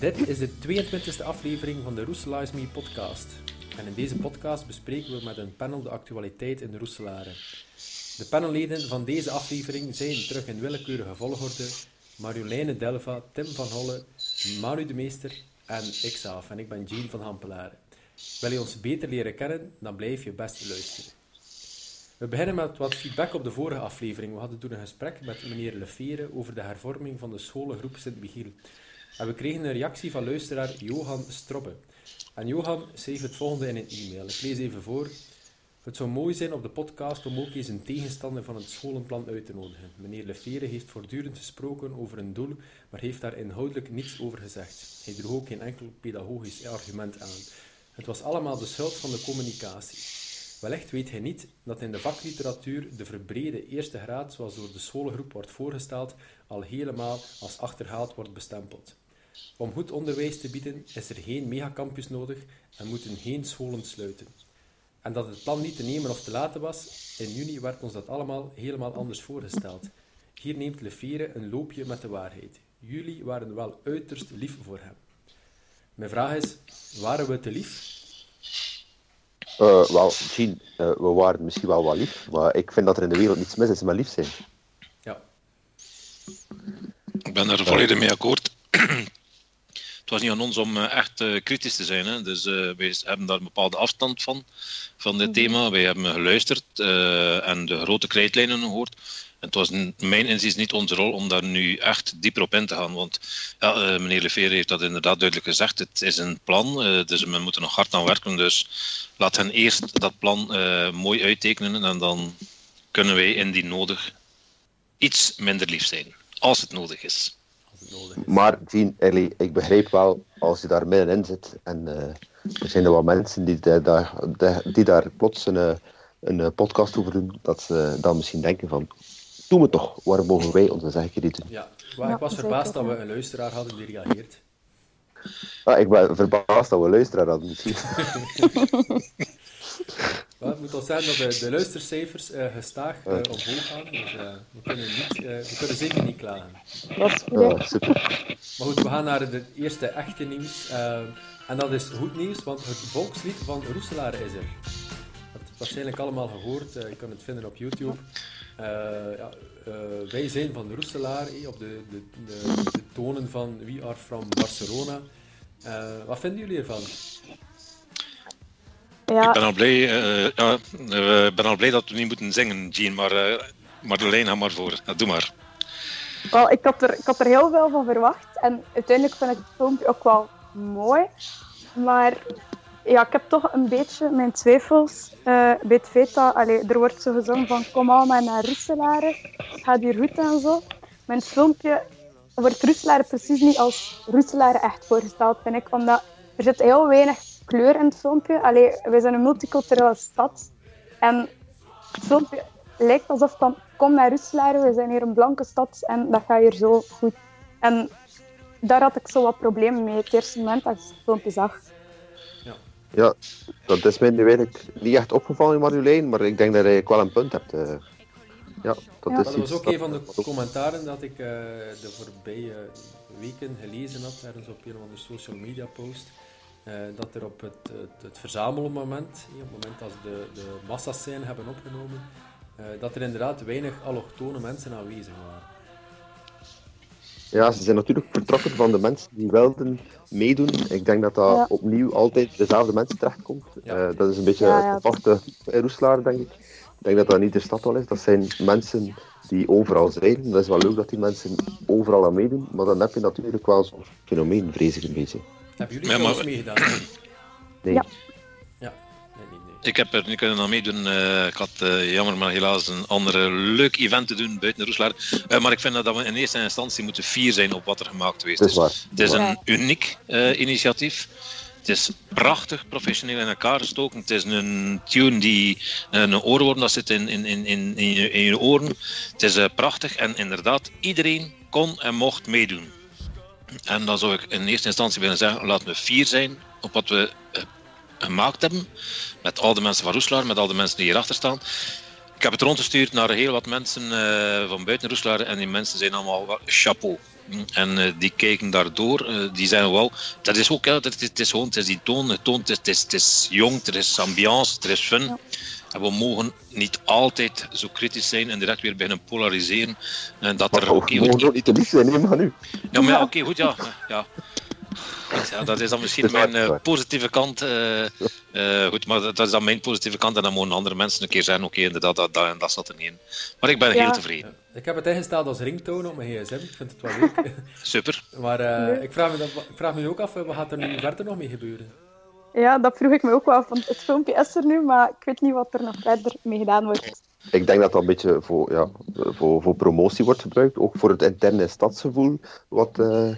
Dit is de 22e aflevering van de Roeselaars Me podcast. En in deze podcast bespreken we met een panel de actualiteit in de Roeselaren. De panelleden van deze aflevering zijn terug in willekeurige volgorde Marjoleine Delva, Tim van Holle, Manu de Meester en ikzelf. En ik ben Jean van Hampelaren. Wil je ons beter leren kennen, dan blijf je best luisteren. We beginnen met wat feedback op de vorige aflevering. We hadden toen een gesprek met meneer Lefere over de hervorming van de scholengroep Sint-Michiel. En we kregen een reactie van luisteraar Johan Strobbe. En Johan schreef het volgende in een e-mail. Ik lees even voor. Het zou mooi zijn op de podcast om ook eens een tegenstander van het scholenplan uit te nodigen. Meneer Lefere heeft voortdurend gesproken over een doel, maar heeft daar inhoudelijk niets over gezegd. Hij droeg ook geen enkel pedagogisch argument aan. Het was allemaal de schuld van de communicatie. Wellicht weet hij niet dat in de vakliteratuur de verbrede eerste graad, zoals door de scholengroep wordt voorgesteld, al helemaal als achterhaald wordt bestempeld. Om goed onderwijs te bieden is er geen megacampus nodig en moeten geen scholen sluiten. En dat het plan niet te nemen of te laten was, in juni werd ons dat allemaal helemaal anders voorgesteld. Hier neemt Lefere een loopje met de waarheid. Jullie waren wel uiterst lief voor hem. Mijn vraag is, waren we te lief? Uh, wel, Jean, uh, we waren misschien wel wat lief, maar ik vind dat er in de wereld niets mis is met lief zijn. Ja. Ik ben er volledig mee akkoord. het was niet aan ons om uh, echt kritisch te zijn. Hè. Dus wij hebben daar een bepaalde afstand van, van dit thema. Wij hebben geluisterd en de grote krijtlijnen gehoord. Het was mijn inziens niet onze rol om daar nu echt dieper op in te gaan. Want ja, uh, meneer Lefere heeft dat inderdaad duidelijk gezegd. Het is een plan, uh, dus we moeten nog hard aan werken. Dus laat hen eerst dat plan uh, mooi uittekenen en dan kunnen wij indien nodig iets minder lief zijn. Als het nodig is. Als het nodig is. Maar Jean, Ellie, ik begrijp wel als je daar middenin zit en er zijn er wat mensen die, daar, die daar plots een, een podcast over doen, dat ze dan misschien denken van doen we toch. Waarom mogen wij onze niet doen? Ja, maar ik was verbaasd dat we een luisteraar hadden die reageert. Ah, ik ben verbaasd dat we een luisteraar hadden misschien. het moet al zijn dat de, de luistercijfers uh, gestaag uh, omhoog gaan. Dus uh, we, kunnen niet, we kunnen zeker niet klagen. Dat is goed. super. Maar goed, we gaan naar het eerste echte nieuws. en dat is goed nieuws, want het volkslied van Roeselaar is er. Je hebt het waarschijnlijk allemaal gehoord. je kan het vinden op YouTube. Uh, ja, uh, wij zijn van Roeselaar, eh, op de, de, de, de, tonen van We Are From Barcelona. Uh, wat vinden jullie ervan? Ja. Ik ben al blij, ja, ben al blij dat we niet moeten zingen, Jean, maar Marjolein, ga maar voor. doe maar. Wel, ik, had er, ik had er heel veel van verwacht en uiteindelijk vind ik het filmpje ook wel mooi. Maar ja, ik heb toch een beetje mijn twijfels uh, bij het feit dat er wordt zo gezongen van kom allemaal naar Russelaren, gaat hier goed en zo. Mijn filmpje wordt Russelaren precies niet als Russelaren echt voorgesteld, vind ik, omdat er zit heel weinig kleur in het filmpje. Allee, wij zijn een multiculturele stad en het filmpje lijkt alsof dan kom naar Russelaren, we zijn hier een blanke stad en dat gaat hier zo goed. En daar had ik zo wat problemen mee het eerste moment dat ik het filmpje zag. Ja, dat is mij nu eigenlijk niet echt opgevallen in Marjolein, maar ik denk dat je wel een punt hebt. Uh, ja, dat, Ja. is Dat was ook dat- een van de commentaren dat ik eh, de voorbije weken gelezen had, ergens op een of andere social media post. eh, dat er op het, het, het verzamelmoment, eh, op het moment als de, de massa's zijn hebben opgenomen, eh, dat er inderdaad weinig allochtone mensen aanwezig waren. Ja, ze zijn natuurlijk vertrokken van de mensen die wilden meedoen. Ik denk dat dat Ja. opnieuw altijd dezelfde mensen terechtkomt. Ja. Eh, dat is een beetje Ja, het vaste in Roeselaar, denk ik. Ik denk dat dat niet de stad al is. Dat zijn mensen die overal zijn. Dat is wel leuk dat die mensen overal aan meedoen. Maar dan heb je natuurlijk wel zo'n fenomeen, vrees ik een beetje. Hebben jullie Ja, maar- meegedaan? Nee. Ik heb er niet kunnen aan meedoen. eh, ik had eh, jammer maar helaas een andere leuk event te doen buiten Roeselaar. Eh, maar ik vind dat we in eerste instantie moeten fier zijn op wat er gemaakt geweest is. Het is een uniek initiatief. Het is prachtig professioneel in elkaar gestoken. Het is een tune die een oorworm dat zit in, in, in, in, in, je, in je oren. Het is prachtig en inderdaad, iedereen kon en mocht meedoen. En dan zou ik in eerste instantie willen zeggen, laten we fier zijn op wat we gemaakt hebben. Met al de mensen van Roeselaar, met al de mensen die hierachter staan. Ik heb het rondgestuurd naar heel wat mensen uh, van buiten Roeselare en die mensen zijn allemaal wel chapeau. En uh, die kijken daardoor, uh, die zijn wel, dat is ook, ja, dat is, het is gewoon, het is die toon, het, toon het, is, het, is, het is jong, er is ambiance, er is fun. Ja. En we mogen niet altijd zo kritisch zijn en direct weer beginnen polariseren. En dat er, okay, we mogen ook niet te lief zijn, maar nu. Ja, maar ja, oké, okay, goed, ja. ja. Ja, dat is dan misschien mijn uh, positieve kant. Uh, uh, goed, maar dat is dan mijn positieve kant. En dan mogen andere mensen een keer zeggen: oké, okay, inderdaad, dat, dat, dat zat er niet in. Maar ik ben ja. heel tevreden. Ik heb het ingesteld als ringtoon op mijn gsm. Ik vind het wel leuk. Super. maar ik, vraag me, ik vraag me ook af: wat gaat er nu verder nog mee gebeuren? Ja, dat vroeg ik me ook wel af. Want het filmpje is er nu, maar ik weet niet wat er nog verder mee gedaan wordt. Ik denk dat dat een beetje voor, ja, voor, voor promotie wordt gebruikt. Ook voor het interne stadsgevoel wat uh,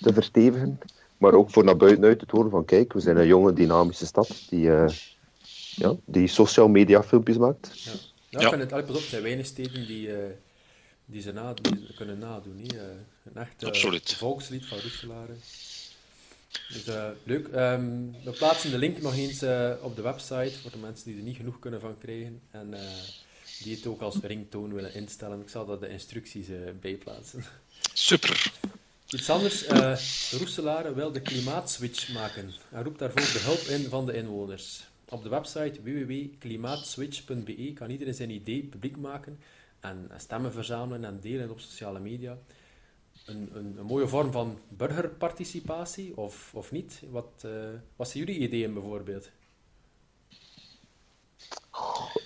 te verstevigen. Maar ook voor naar buiten uit te horen van kijk, we zijn een jonge, dynamische stad die, uh, ja, die social media filmpjes maakt. Ja, ja, ja. ik vind het, pas op, er zijn weinig steden die, uh, die ze na, die kunnen nadoen. Niet? Uh, een echt volkslied van Roeselare. Dus leuk. Um, we plaatsen de link nog eens op de website voor de mensen die er niet genoeg kunnen van krijgen. En die het ook als ringtoon willen instellen. Ik zal daar de instructies bij plaatsen. Super. Iets anders, uh, Roeselare wil de klimaatswitch maken en roept daarvoor de hulp in van de inwoners. Op de website www.klimaatswitch.be kan iedereen zijn idee publiek maken en stemmen verzamelen en delen op sociale media. Een, een, een mooie vorm van burgerparticipatie, of, of niet? Wat, uh, wat zijn jullie ideeën bijvoorbeeld?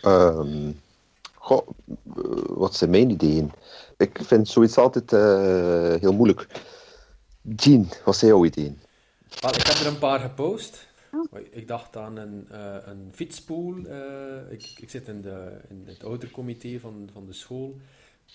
Um, wat zijn mijn ideeën? Ik vind zoiets altijd heel moeilijk. Jean, wat zijn jouw ideeën? Well, ik heb er een paar gepost. Oh. Ik dacht aan een, uh, een fietspool. Uh, ik, ik zit in, de, in het oudercomité van, van de school.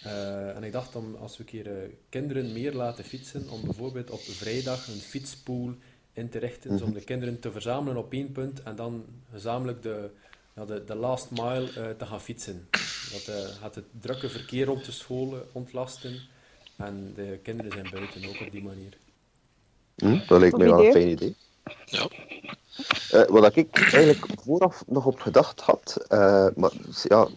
Uh, en ik dacht om, als we een keer kinderen meer laten fietsen, om bijvoorbeeld op vrijdag een fietspool in te richten, -hmm. om de kinderen te verzamelen op één punt en dan gezamenlijk de, ja, de, de last mile te gaan fietsen. Dat gaat het drukke verkeer rond de school ontlasten. En de kinderen zijn buiten ook op die manier. Hm, dat lijkt mij wel een fijn idee. Ja. Uh, wat ik eigenlijk vooraf nog op gedacht had, uh, maar ja,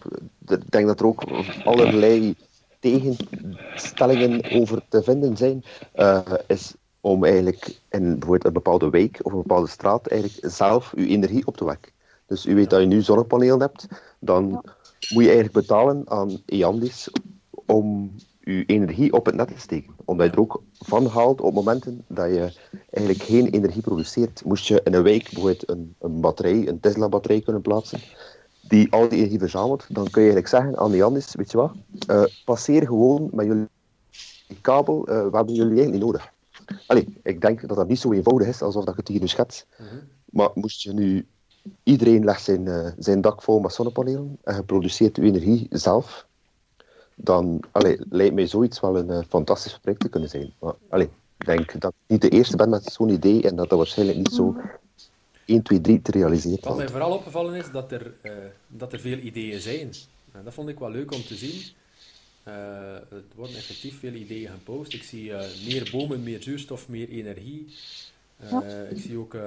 ik denk dat er ook allerlei tegenstellingen over te vinden zijn, uh, is om eigenlijk in bijvoorbeeld een bepaalde wijk of een bepaalde straat eigenlijk zelf uw energie op te wekken. Dus u weet dat je nu zonnepanelen hebt, dan ja. moet je eigenlijk betalen aan Eandis om je energie op het net te steken. Omdat je er ook van haalt op momenten dat je eigenlijk geen energie produceert. Moest je in een week bijvoorbeeld een, een batterij, een Tesla-batterij kunnen plaatsen, die al die energie verzamelt, dan kun je eigenlijk zeggen aan Janis, weet je wat, uh, passeer gewoon met jullie kabel, uh, we hebben jullie eigenlijk niet nodig. Allee, ik denk dat dat niet zo eenvoudig is alsof dat ik het hier nu schets. Mm -hmm. Maar moest je nu... Iedereen legt zijn, uh, zijn dak vol met zonnepanelen en je produceert je energie zelf dan allee, lijkt mij zoiets wel een uh, fantastisch project te kunnen zijn. Maar allee, ik denk dat ik niet de eerste ben met zo'n idee en dat dat waarschijnlijk niet zo 1, 2, 3 te realiseren Wat mij vooral opgevallen is dat er, uh, dat er veel ideeën zijn. En dat vond ik wel leuk om te zien. Uh, er worden effectief veel ideeën gepost. Ik zie meer bomen, meer zuurstof, meer energie. Ik zie ook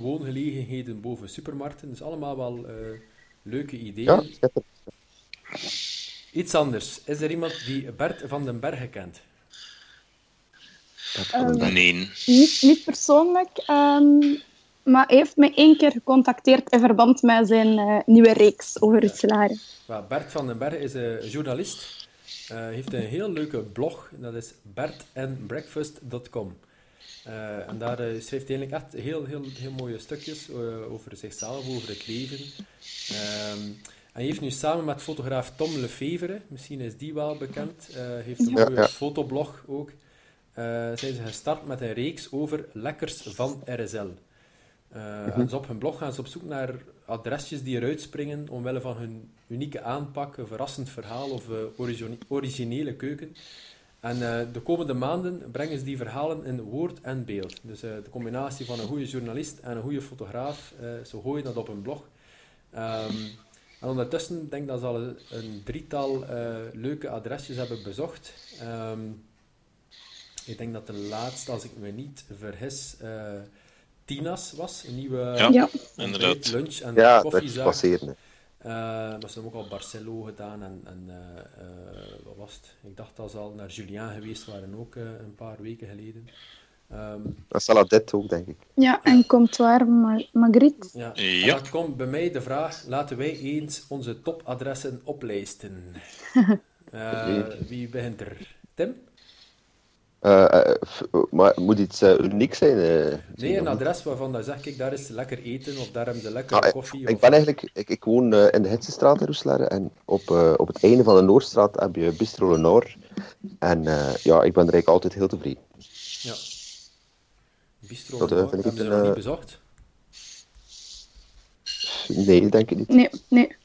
woongelegenheden boven supermarkten. Dus allemaal wel leuke ideeën. Ja, Iets anders. Is er iemand die Bert van den Bergen kent? Um, nee. Niet, niet persoonlijk, um, maar hij heeft me één keer gecontacteerd in verband met zijn uh, nieuwe reeks over Roeselare. Ja. Bert van den Bergen is een journalist. Hij uh, heeft een heel leuke blog, dat is bertandbreakfast.com. Uh, en daar uh, schrijft hij eigenlijk echt heel, heel, heel mooie stukjes uh, over zichzelf, over het leven. Um, hij heeft nu samen met fotograaf Tom Lefevre, misschien is die wel bekend, uh, heeft een mooie ja, fotoblog ook, uh, zijn ze gestart met een reeks over lekkers van RSL. Uh, mm -hmm. op hun blog gaan ze op zoek naar adresjes die eruit springen omwille van hun unieke aanpak, een verrassend verhaal of originele keuken. En de komende maanden brengen ze die verhalen in woord en beeld. Dus de combinatie van een goede journalist en een goede fotograaf, zo gooien dat op hun blog. Um, en ondertussen denk ik dat ze al een drietal uh, leuke adresjes hebben bezocht. Um, ik denk dat de laatste, als ik me niet vergis, uh, Tina's was. Een nieuwe ja, ja. inderdaad. lunch en ja, koffiezaak. passeren. Uh, maar ze hebben ook al Barcelo gedaan en, en wat was het? Ik dacht dat ze al naar Julien geweest waren, ook een paar weken geleden. Um, dat zal dit ook, denk ik. Ja, en komt waar Magritte? Ja, ja. dan komt bij mij de vraag, laten wij eens onze topadressen oplijsten. uh, wie begint er? Tim? Uh, maar moet iets uh, uniek zijn? nee, een adres waarvan dan zeg ik, daar is lekker eten of daar hebben ze lekker ah, koffie. Ik, ben eigenlijk, ik, ik woon in de Hitsestraat in Roeselare en op, op het einde van de Noordstraat heb je Bistro Noord. En ja, ik ben er eigenlijk altijd heel tevreden. Bistro dat, ze nog niet bezocht? Nee, denk ik niet. Nee, nee.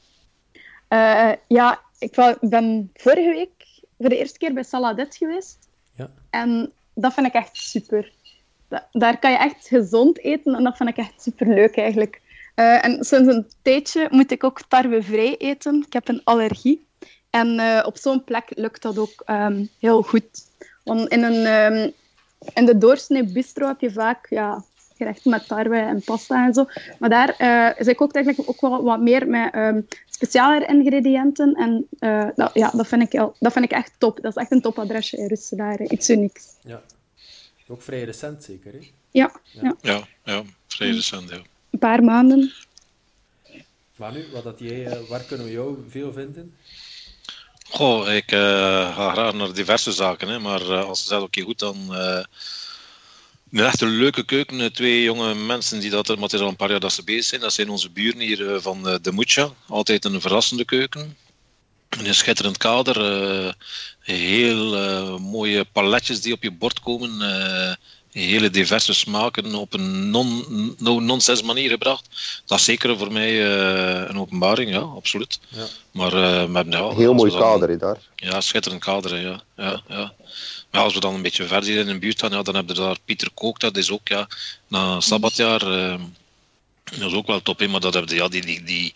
ja, ik ben vorige week voor de eerste keer bij Saladet geweest. Ja. En dat vind ik echt super. daar kan je echt gezond eten en dat vind ik echt super leuk eigenlijk. Uh, en sinds een tijdje moet ik ook tarwevrij eten. Ik heb een allergie. En uh, op zo'n plek lukt dat ook um, heel goed. Want in, een, um, in de doorsnee bistro heb je vaak ja, gerechten met tarwe en pasta en zo. Maar daar uh, is ik ook eigenlijk ook wel wat meer met um, speciale ingrediënten. En uh, dat, ja, dat, vind ik, dat vind ik echt top. Dat is echt een topadresje in Russen Iets unieks. Ja. Ook vrij recent zeker, hè? Ja. Ja, ja, ja vrij recent, ja. Een paar maanden. Maar nu, wat dat jij, eh, waar kunnen we jou veel vinden? Goh, ik uh, ga graag naar diverse zaken, hè, maar uh, als ze zeggen, oké, goed, dan een echt een leuke keuken. Twee jonge mensen die dat, maar het is al een paar jaar dat ze bezig zijn. Dat zijn onze buren hier eh, van eh, de Mucha. Altijd een verrassende keuken. Een schitterend kader. Uh, heel mooie paletjes die op je bord komen. Hele diverse smaken op een non-nonsense non manier gebracht. Dat is zeker voor mij een openbaring, ja, absoluut. Ja. Maar, met, ja, heel mooi kader daar. Ja, schitterend kader, ja. ja, ja als we dan een beetje verder in de buurt gaan, ja, dan hebben we daar Pieter Kook, dat is ook ja, na Sabbatjaar. Uh, dat is ook wel top, maar dat hebben ja, die, die, die,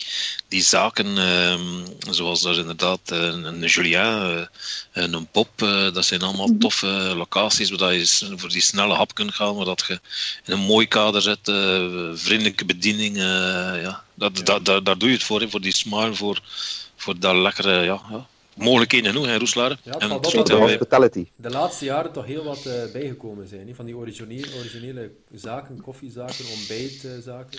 die zaken, uh, zoals daar inderdaad uh, een Julien, en een Pop, dat zijn allemaal mhm. toffe locaties waar je voor die snelle hap kunt gaan, waar dat je in een mooi kader zet, vriendelijke bediening, ja, dat, ja. Dat, dat, daar doe je het voor, voor die smile, voor, voor dat lekkere, ja, ja mogelijkheden genoeg in Roeslaar. Ja, en de hospitality. De laatste jaren toch heel wat uh, bijgekomen zijn. Van die originele, originele zaken, koffiezaken, ontbijtzaken.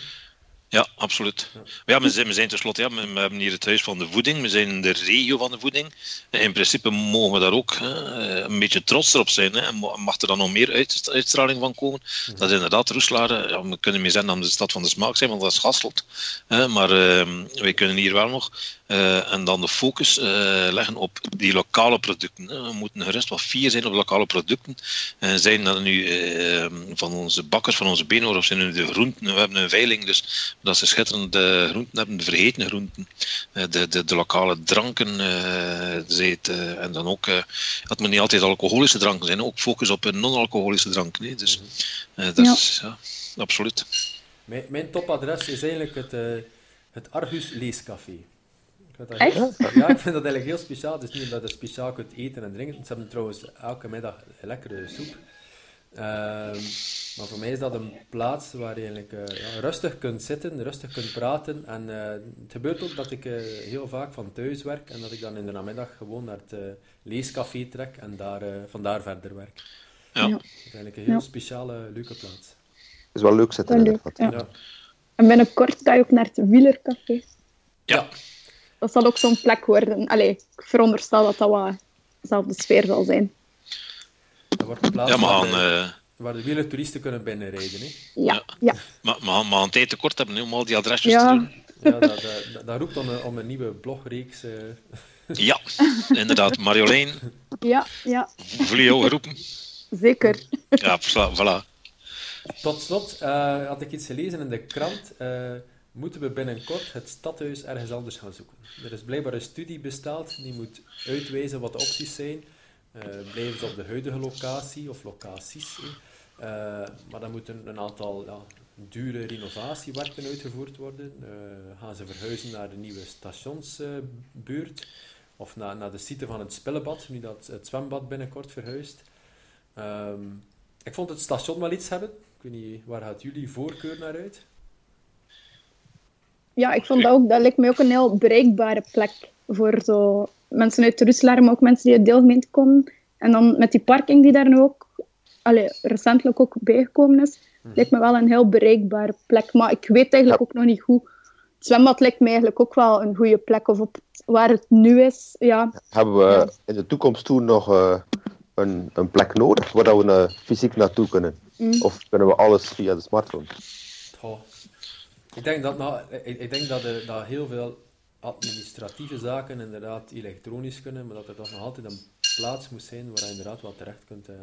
Ja, absoluut. Ja, ja we, zijn, we zijn tenslotte, ja, we, we, hebben hier het huis van de voeding, we zijn in de regio van de voeding. In principe mogen we daar ook hè, een beetje trots op zijn. Hè, en mag er dan nog meer uitstraling van komen. Dat is inderdaad Roeslaar, ja, we kunnen meer zeggen dat de stad van de smaak zijn, want dat is Hasselt. Hè, maar uh, wij kunnen hier wel nog uh, en dan de focus uh, leggen op die lokale producten. We moeten gerust wat vier zijn op lokale producten. Uh, zijn dat nu van onze bakkers, van onze beenhoor, of zijn nu de groenten. We hebben een veiling, dus dat ze schitterende groenten hebben, de vergeten groenten. de, de, de lokale dranken. Zet, en dan ook, dat moet niet altijd alcoholische dranken zijn, ook focus op non-alcoholische dranken. Nee. Dus dat ja. is ja, absoluut. Mijn, mijn topadres is eigenlijk het, het Argus Leescafé. Echt? ja, ik vind dat eigenlijk heel speciaal. Het is niet omdat je speciaal kunt eten en drinken. Ze hebben trouwens elke middag lekkere soep. Ehm, maar voor mij is dat een plaats waar je eigenlijk uh, ja, rustig kunt zitten, rustig kunt praten. En uh, het gebeurt ook dat ik uh, heel vaak van thuis werk en dat ik dan in de namiddag gewoon naar het leescafé trek en daar, vandaar verder werk. Ja. Dat is eigenlijk een heel speciale, leuke plaats. Het is wel leuk zitten. Leuk, ja. En binnenkort ga je ook naar het wielercafé. Ja dat zal ook zo'n plek worden. Allee, ik veronderstel dat dat wat dezelfde sfeer zal zijn. Dat wordt een plaats ja, waar, de, uh... waar de wielertoeristen kunnen binnenrijden. Hè? Ja, ja. Maar, maar, maar een tijd tekort hebben om al die adresjes ja. te doen. Ja, dat, dat, dat roept om een, om een nieuwe blogreeks. Uh... Ja, inderdaad. Marjolein. Ja, ja. Voel je geroepen? Zeker. Ja, voilà. Tot slot uh, had ik iets gelezen in de krant moeten we binnenkort het stadhuis ergens anders gaan zoeken. Er is blijkbaar een studie bestaald die moet uitwijzen wat de opties zijn. Uh, blijven ze op de huidige locatie of locaties? Uh, maar dan moeten een aantal dure renovatiewerken uitgevoerd worden. Uh, gaan ze verhuizen naar de nieuwe stationsbuurt of naar, naar de site van het spellenbad, nu dat het zwembad binnenkort verhuist. Ehm, ik vond het station wel iets hebben. Ik weet niet, waar gaat jullie voorkeur naar uit? Ja, ik vond dat ook, dat lijkt me ook een heel bereikbare plek voor zo mensen uit Roeselaar, maar ook mensen die uit deelgemeente komen. En dan met die parking die daar nu ook allee, recentelijk ook bijgekomen is, lijkt me wel een heel bereikbare plek. Maar ik weet eigenlijk ook nog niet hoe. Het zwembad lijkt me eigenlijk ook wel een goede plek. Of op waar het nu is, ja. Hebben we Ja. in de toekomst toen nog eh, een, een plek nodig waar dat we eh, fysiek naartoe kunnen? Mm. Of kunnen we alles via de smartphone? Goh. Ik denk dat, nou, ik, ik denk dat, er, dat heel veel administratieve zaken inderdaad elektronisch kunnen, maar dat er toch nog altijd een plaats moet zijn waar je inderdaad wat terecht kunt. eh.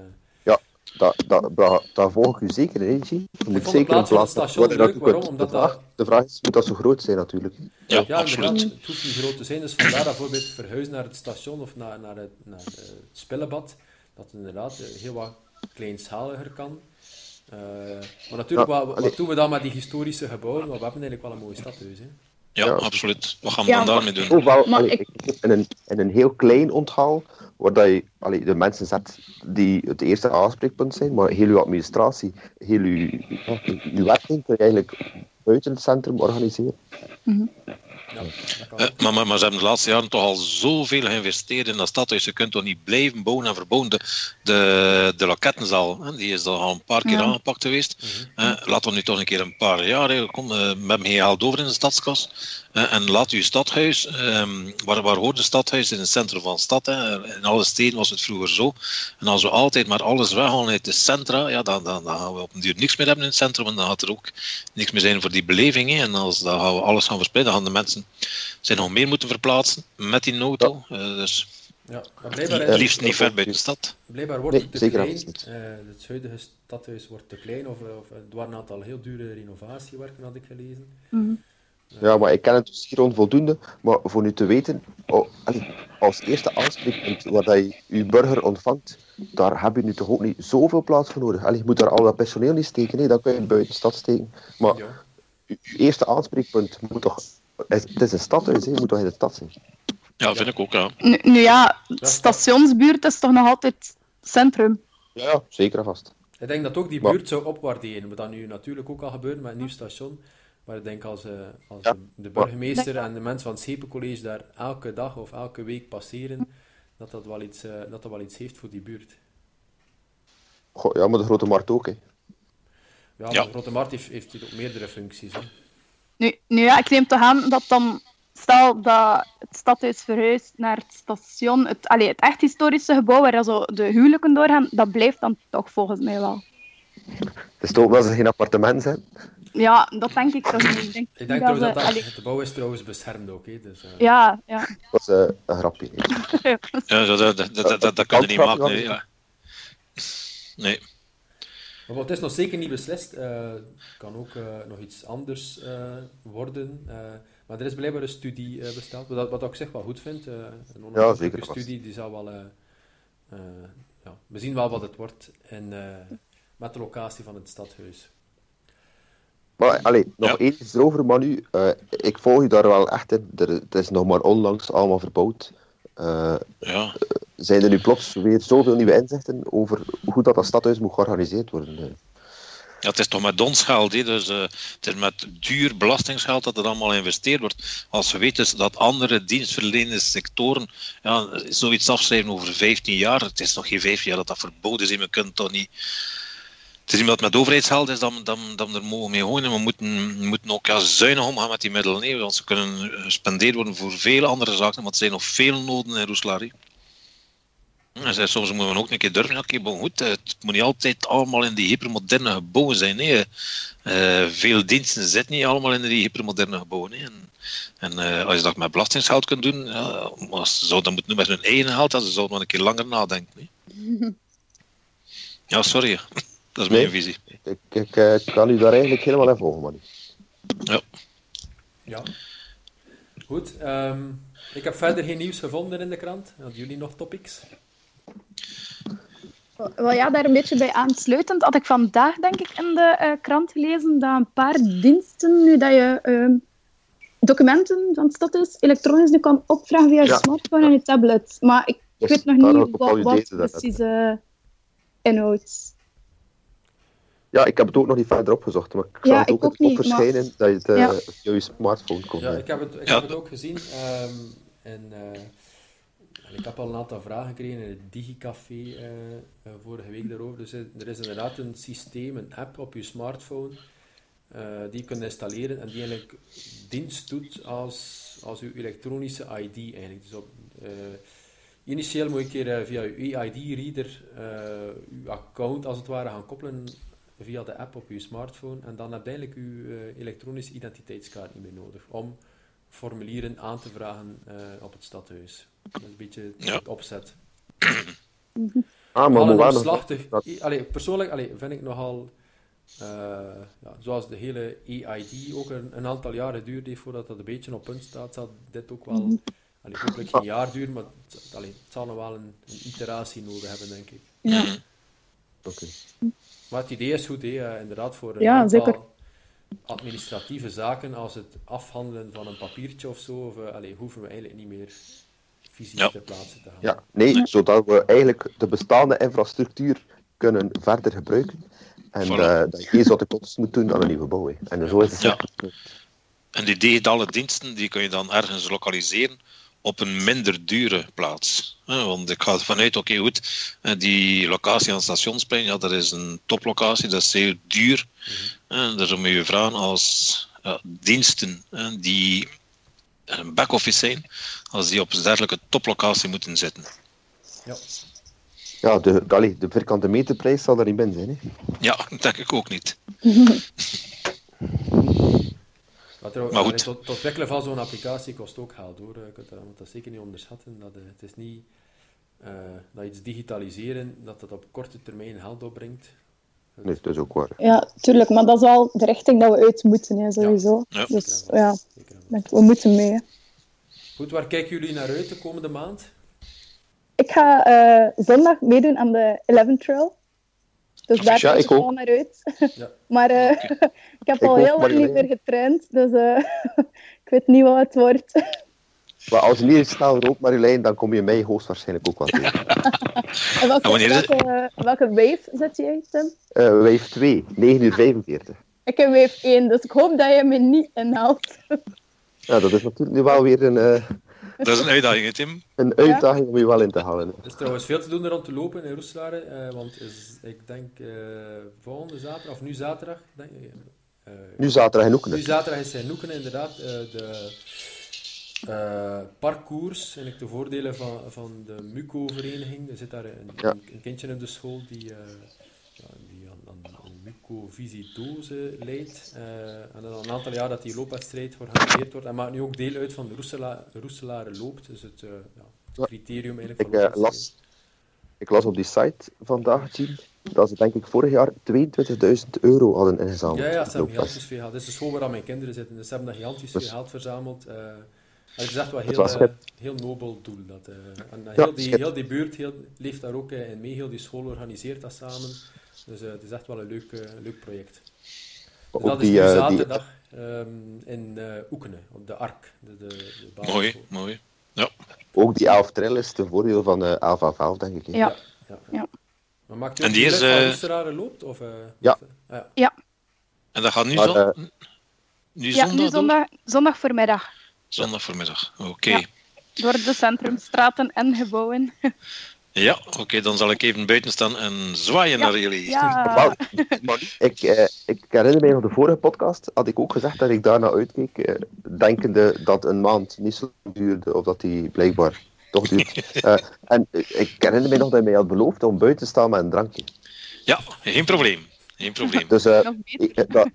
Dat, dat, dat, daar volg ik u zeker in, Zie. Je moet vond de zeker een plaats van leuk. Waarom? Omdat de, vraag, dat- de vraag is, moet dat zo groot zijn natuurlijk? Ja, Ja, absoluut. Het hoeft niet groot te zijn. Dus vandaar dat bijvoorbeeld verhuizen naar het station of naar, naar, het, naar het spellenbad, dat het inderdaad eh, heel wat kleinschaliger kan. Eh, maar natuurlijk, Ja, wat, doen we dan met die historische gebouwen? Want we hebben eigenlijk wel een mooi stadhuis. Hè? Ja, Ja. absoluut. Wat gaan we Ja, dan daarmee doen? Maar allee, ik- ik... in, een, in een heel klein onthaal, waar je de mensen zet die het eerste aanspreekpunt zijn, maar heel uw administratie, heel uw, ja, uw werking kun je eigenlijk buiten het centrum organiseren. Dat kan. Eh, maar, maar, maar ze hebben de laatste jaren toch al zoveel geïnvesteerd in dat stadhuis. Je kunt toch niet blijven bouwen en verbouwen. De, de, de Lokettenzaal, hè, die is al een paar keer Ja. aangepakt geweest. Eh, laten we nu toch een keer een paar jaar. hè, Kom, eh, we hebben geen geld over in de stadskas. En laat uw stadhuis, ehm, waar, waar hoort een stadhuis? In het centrum van de stad. Hè. In alle steden was het vroeger zo. En als we altijd maar alles weghalen uit de centra, ja, dan, dan, dan gaan we op een duur niks meer hebben in het centrum. En dan gaat er ook niks meer zijn voor die beleving. Hè. En als dan gaan we alles gaan verspreiden, dan gaan de mensen zich nog meer moeten verplaatsen met die auto. Eh, dus Ja, maar blijkbaar, het is, liefst niet ver buiten de stad. blijkbaar wordt Nee, het te zeker klein. niet. Eh, het huidige stadhuis wordt te klein, of, eh, of er waren een aantal heel dure renovatiewerken, had ik gelezen. Ja, maar ik ken het dus hier onvoldoende. Maar voor nu te weten, oh, als eerste aanspreekpunt waar je je burger ontvangt, daar heb je nu toch ook niet zoveel plaats voor nodig. Allee, je moet daar al dat personeel niet steken, nee, dat kun je buiten de stad steken. Maar Ja. je, je eerste aanspreekpunt moet toch... Het is een stadhuis, hè, je moet toch in de stad zijn. Ja, vind ik ook, ja. Nu, nu ja, stationsbuurt is toch nog altijd centrum. Ja, ja, zeker en vast. Ik denk dat ook die buurt zou opwaarderen. Wat dat nu natuurlijk ook al gebeurt met een nieuw station. Maar ik denk als, eh, als Ja, de, burgemeester en de mensen van het Schepencollege daar elke dag of elke week passeren, dat dat wel iets, eh, dat dat wel iets heeft voor die buurt. Goh, ja, maar de grote markt ook, hè. Ja, maar Ja. de Grote Markt heeft, heeft hier ook meerdere functies. Hè. Nu, nu ja, ik neem toch aan dat dan, stel dat het stadhuis verhuist naar het station, het, allee, het echt historische gebouw waar zo de huwelijken doorgaan, dat blijft dan toch volgens mij wel. Het is toch ook dat ze geen appartement zijn. Ja, dat denk ik toch niet. Ik denk, Ik denk dat trouwens dat, het bouw is trouwens beschermd ook. Hè, dus, eh, ja, ja. Dat is eh, een grapje. ja dat, dat, dat, dat, dat, dat kan je niet maken. Nee, ja. nee. Maar wat, het is nog zeker niet beslist. Eh, Het kan ook eh, nog iets anders eh, worden. Eh, maar er is blijkbaar een studie eh, besteld, wat, wat ik zeg wel goed vind. eh, een onafhankelijke zeker vast. studie die zal wel... eh, eh, ja, we zien wel wat het wordt in, eh, met de locatie van het stadhuis. Maar allee, nog Ja. iets erover, Manu. Eh, ik volg je daar wel echt in. Er, het is nog maar onlangs allemaal verbouwd. Eh, Ja. zijn er nu plots weer zoveel nieuwe inzichten over hoe dat, dat stadhuis moet georganiseerd worden? eh? Ja, het is toch met ons geld, dus eh, het is met duur belastingsgeld dat het allemaal geïnvesteerd wordt. Als we weten dat andere dienstverlenende sectoren ja, zoiets afschrijven over 15 jaar, het is nog geen 15 jaar dat dat verboden is, we kunnen toch niet... Het is het met overheidsgeld is, dan, dan, dan er mogen mee gooien. We moeten, we moeten ook ja, zuinig omgaan met die middelen, hè, want ze kunnen gespendeerd worden voor veel andere zaken, want er zijn nog veel noden in Roeslaar. En zij- soms moeten we ook een keer durven. bon, goed, eh, het moet niet altijd allemaal in die hypermoderne gebouwen zijn. Nee. Eh, veel diensten zitten niet allemaal in die hypermoderne gebouwen. En, en eh, als je dat met belastingsgeld kunt doen, ja, maar ze zouden dat moeten doen met hun eigen geld, dan zouden wel een keer langer nadenken. Ja, sorry. Dat is mijn Nee. visie. Ik, ik eh, kan u daar eigenlijk helemaal in volgen, Manu. Ja. Ja. Goed. ehm, ik heb verder geen nieuws gevonden in de krant. Hadden jullie nog topics? Wel ja, daar een beetje bij aansluitend had ik vandaag, denk ik, in de eh, krant gelezen dat een paar diensten, nu dat je ehm, documenten van stadhuis elektronisch nu kan opvragen via je Ja. smartphone en je tablet. Maar ik Dus weet nog niet ik wat, wat precies eh inhoudt. Ja, ik heb het ook nog niet verder opgezocht, maar ik zag Ja, het ook ook niet, maar- verschijnen dat je het eh, Ja. je smartphone kon. Ja, ik heb het, ik Ja. heb het ook gezien. ehm, en, eh, en ik heb al een aantal vragen gekregen in het Digicafé eh, vorige week daarover. Dus er is inderdaad een systeem, een app op je smartphone eh, die je kunt installeren en die eigenlijk dienst doet als, als uw elektronische ID eigenlijk. Dus op, eh, initieel moet je een keer eh, via je EID-reader uw account als het ware gaan koppelen via de app op je smartphone en dan heb je eigenlijk je eh, elektronische identiteitskaart niet meer nodig om formulieren aan te vragen eh, op het stadhuis. Dat is een beetje Ja. het opzet. Ah, maar omslachtig. dat- i- allee, persoonlijk allee, vind ik nogal, eh, ja, zoals de hele EID ook een, een aantal jaren geduurd heeft voordat dat een beetje op punt staat, zal dit ook wel, allee, hopelijk geen jaar duren, maar het, allee, het zal nog wel een, een iteratie nodig hebben, denk ik. Ja. Mhm. Oké. Maar het idee is goed, hè, inderdaad, voor een Ja, aantal zeker. administratieve zaken, als het afhandelen van een papiertje of zo, of, eh, allee, hoeven we eigenlijk niet meer fysisch Ja. ter plaatse te gaan. Ja, nee, zodat we eigenlijk de bestaande infrastructuur kunnen verder gebruiken. En Voilà. eh, dat je geen zotte kosten moet doen aan een nieuwe bouw. hè. En zo is het. Ja. En die digitale diensten die kun je dan ergens lokaliseren op een minder dure plaats. Hè, Want ik ga ervan uit, oké goed, eh, die locatie aan het stationsplein, ja, dat is een toplocatie, dat is heel duur. Hè, Daar zou je je vragen als ja, diensten hè, die een back-office zijn, als die op een dergelijke toplocatie moeten zitten. Ja. Ja, de, allee, de vierkante meterprijs zal er niet in zijn. Hè. Ja, dat denk ik ook niet. Maar, trouw- Maar goed. allee, tot, tot ontwikkelen van zo'n applicatie kost ook geld hoor. Je kunt dat, moet dat zeker niet onderschatten. Dat, eh, het is niet eh, dat iets digitaliseren, dat dat op korte termijn geld opbrengt. Nee, dat is ook waar. ja, tuurlijk. Maar dat is wel de richting dat we uit moeten, hè, sowieso. Ja. Dus ja, vast. denk, we moeten mee. hè. Goed, waar kijken jullie naar uit de komende maand? Ik ga eh, zondag meedoen aan de 11 Trail. Dus daar Ja, ik wel naar uit. Ja. maar eh, ik heb Ik al ook, heel lang niet meer getraind. Dus eh, ik weet niet wat het wordt. Maar als je niet snel rookt, Marjolein, dan kom je mij hoogstwaarschijnlijk ook wel tegen. En welke, En wanneer is het? welke, welke wave zit jij, Tim? Eh wave 2, 9 uur 45. Ik heb wave 1, dus ik hoop dat je me niet inhaalt. Ja, dat is natuurlijk nu wel weer een, eh, Dat is een uitdaging, hè, Tim. een uitdaging om je wel in te halen. Er is trouwens veel te doen er rond te lopen in Roeselare. eh, want is, ik denk eh, volgende zaterdag, of nu zaterdag, denk, ik, eh, Nu zaterdag in Nu Oekenen. zaterdag is in Oekenen inderdaad eh, de eh, parcours, eigenlijk de voordelen van, van de MUCO-vereniging. Er zit daar een, Ja. een, kindje in de school die, eh, een MUCO-visitose leidt. Eh, en al een aantal jaar dat die loopwedstrijd georganiseerd wordt. En maakt nu ook deel uit van de Roesela, Roeselare loopt, dus het, eh, ja, het Ja. criterium eigenlijk Ik, voor eh, las, ik las op die site vandaag, dat ze denk ik vorig jaar 22.000 euro hadden ingezameld. Ja, ja, ze hebben gigantisch veel geld. Dit is de school waar mijn kinderen zitten, dus ze hebben daar gigantisch Dus- veel geld verzameld. en het is echt wel heel, heel nobel doel. Dat, eh, en heel, die, heel die buurt heel, leeft daar ook in mee, heel die school organiseert dat samen. Dus eh, het is echt wel een leuk, eh, leuk project. Dus dat is die, nu eh, die, zaterdag ehm, in eh Oekenen, op de ARK. De, de, de Mooi, mooi. ook die 11 trail is ten voordeel van eh 11 af 11, denk ik. Ja. Ja, Ja. Maar maakt u En die is, Roesterare loopt? Of, eh, Ja. ja. En dat gaat nu, Maar, zo, nu Ja, zondag, nu door? zondag, zondag voormiddag. Zondag voormiddag. Oké. Ja. Ja, Door de centrumstraten en gebouwen. oké, dan zal ik even buiten staan en zwaaien Ja. naar jullie. Ja, maar ik, eh, ik herinner mij nog de vorige podcast, had ik ook gezegd dat ik daarna uitkeek, eh, denkende dat een maand niet zo lang duurde, of dat die blijkbaar toch duurt. Eh, en ik herinner mij nog dat je mij had beloofd om buiten te staan met een drankje. Ja, geen probleem. Geen probleem. Dus eh, beter. ik- eh, dat,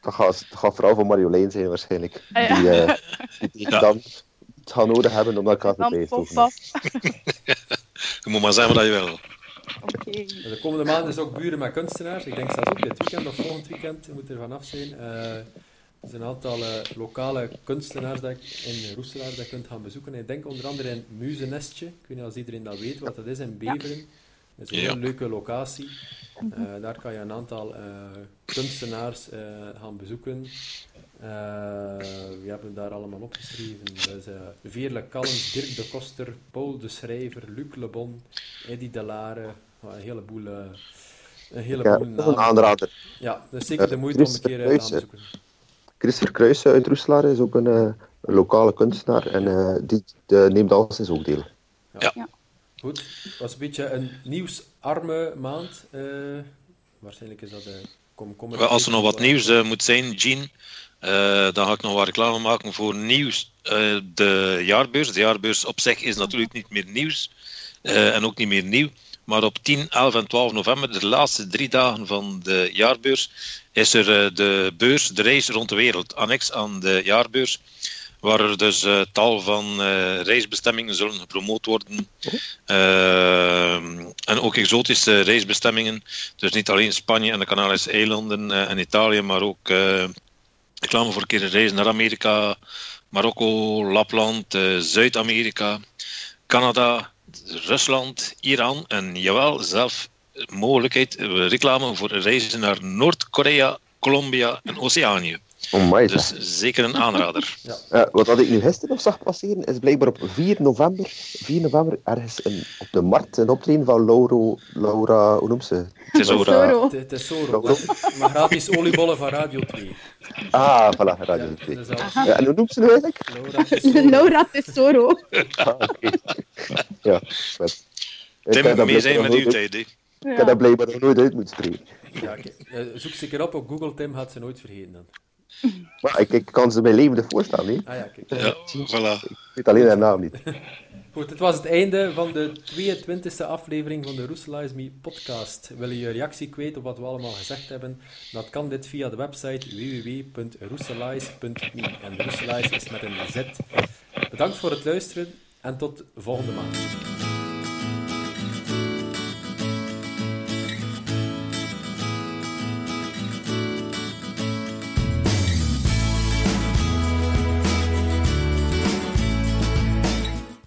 dat, gaat, dat gaat vooral voor Marjolein zijn waarschijnlijk. Ah, ja. Die, eh, die Ja. dan het gaan nodig hebben om elkaar te vast. Je moet maar zeggen wat je wil. Oké. De komende maand is ook buren met kunstenaars. Ik denk zelfs ook dit weekend of volgend weekend moet er vanaf zijn. Eh, er zijn een aantal eh, lokale kunstenaars dat ik in Roeselaar dat je kunt gaan bezoeken. Ik denk onder andere in Muzenestje. Ik weet niet of iedereen dat weet wat dat is in Beveren. Dat is een Ja. heel leuke locatie. Eh, daar kan je een aantal eh, kunstenaars eh, gaan bezoeken. Eh, we hebben daar allemaal opgeschreven. Dat is eh, Veerle Callens, Dirk de Koster, Paul de Schrijver, Luc Le Bon, Eddie de Lare. Wat Een heleboel eh, een heleboel Ja, een namen. aanrader. Ja, dat is zeker de moeite om een Christopher keer uit te zoeken. Chris Verkruijs uit Roeselaar is ook een, eh, een lokale kunstenaar en eh, die neemt al zijn ook deel. Goed, het was een beetje een nieuwsarme maand. eh, waarschijnlijk is dat de komkommer. Als er nog wat nieuws moet zijn, Jean, dan ga ik nog wat reclame maken voor nieuws. Eh, de jaarbeurs. De jaarbeurs op zich is natuurlijk niet meer nieuws eh, en ook niet meer nieuw. Maar op 10, 11 en 12 november, de laatste drie dagen van de jaarbeurs, is er eh, de beurs, de reis rond de wereld, annex aan de jaarbeurs. Waar er dus eh, tal van eh, reisbestemmingen zullen gepromoot worden. Eh, en ook exotische reisbestemmingen. Dus niet alleen Spanje en de Canarische eilanden eh, en Italië, maar ook eh reclame voor een keer reis naar Amerika, Marokko, Lapland, eh, Zuid-Amerika, Canada, Rusland, Iran en jawel, zelf mogelijkheid, eh, reclame voor reizen naar Noord-Korea, Colombia en Oceanië. Oh my, Dus zeker een aanrader. Eh, wat had ik nu gisteren nog zag passeren, is blijkbaar op 4 november, 4 november ergens een, op de markt een optreden van Lauro, Laura, hoe noemt ze? Is zo, maar, gratis oliebollen van Radio 2. Ah, voilà, Radio Ja, 2. dat is alles. Ja, en hoe noemt ze nu eigenlijk? Laura Tesoro. Laura Tesoro. Ah, oké. Ja, vet. Tim, mee zijn met nog uw nooit- tijd. hè. Ik heb dat blijkbaar nog nooit uit moeten spreken. Ja. Eh, zoek ze een keer op op Google, Tim gaat ze nooit vergeten dan. Maar ik, ik kan ze mij levendig voorstellen, hè. Ah ja, kijk. Ja, voilà. Ik weet alleen haar naam niet. Goed, het was het einde van de 22e aflevering van de Roeselize Me podcast. Wil je je reactie kwijt op wat we allemaal gezegd hebben? Dat kan dit via de website www.roeselize.me. En Roeselize is met een Z. Bedankt voor het luisteren en tot volgende maand.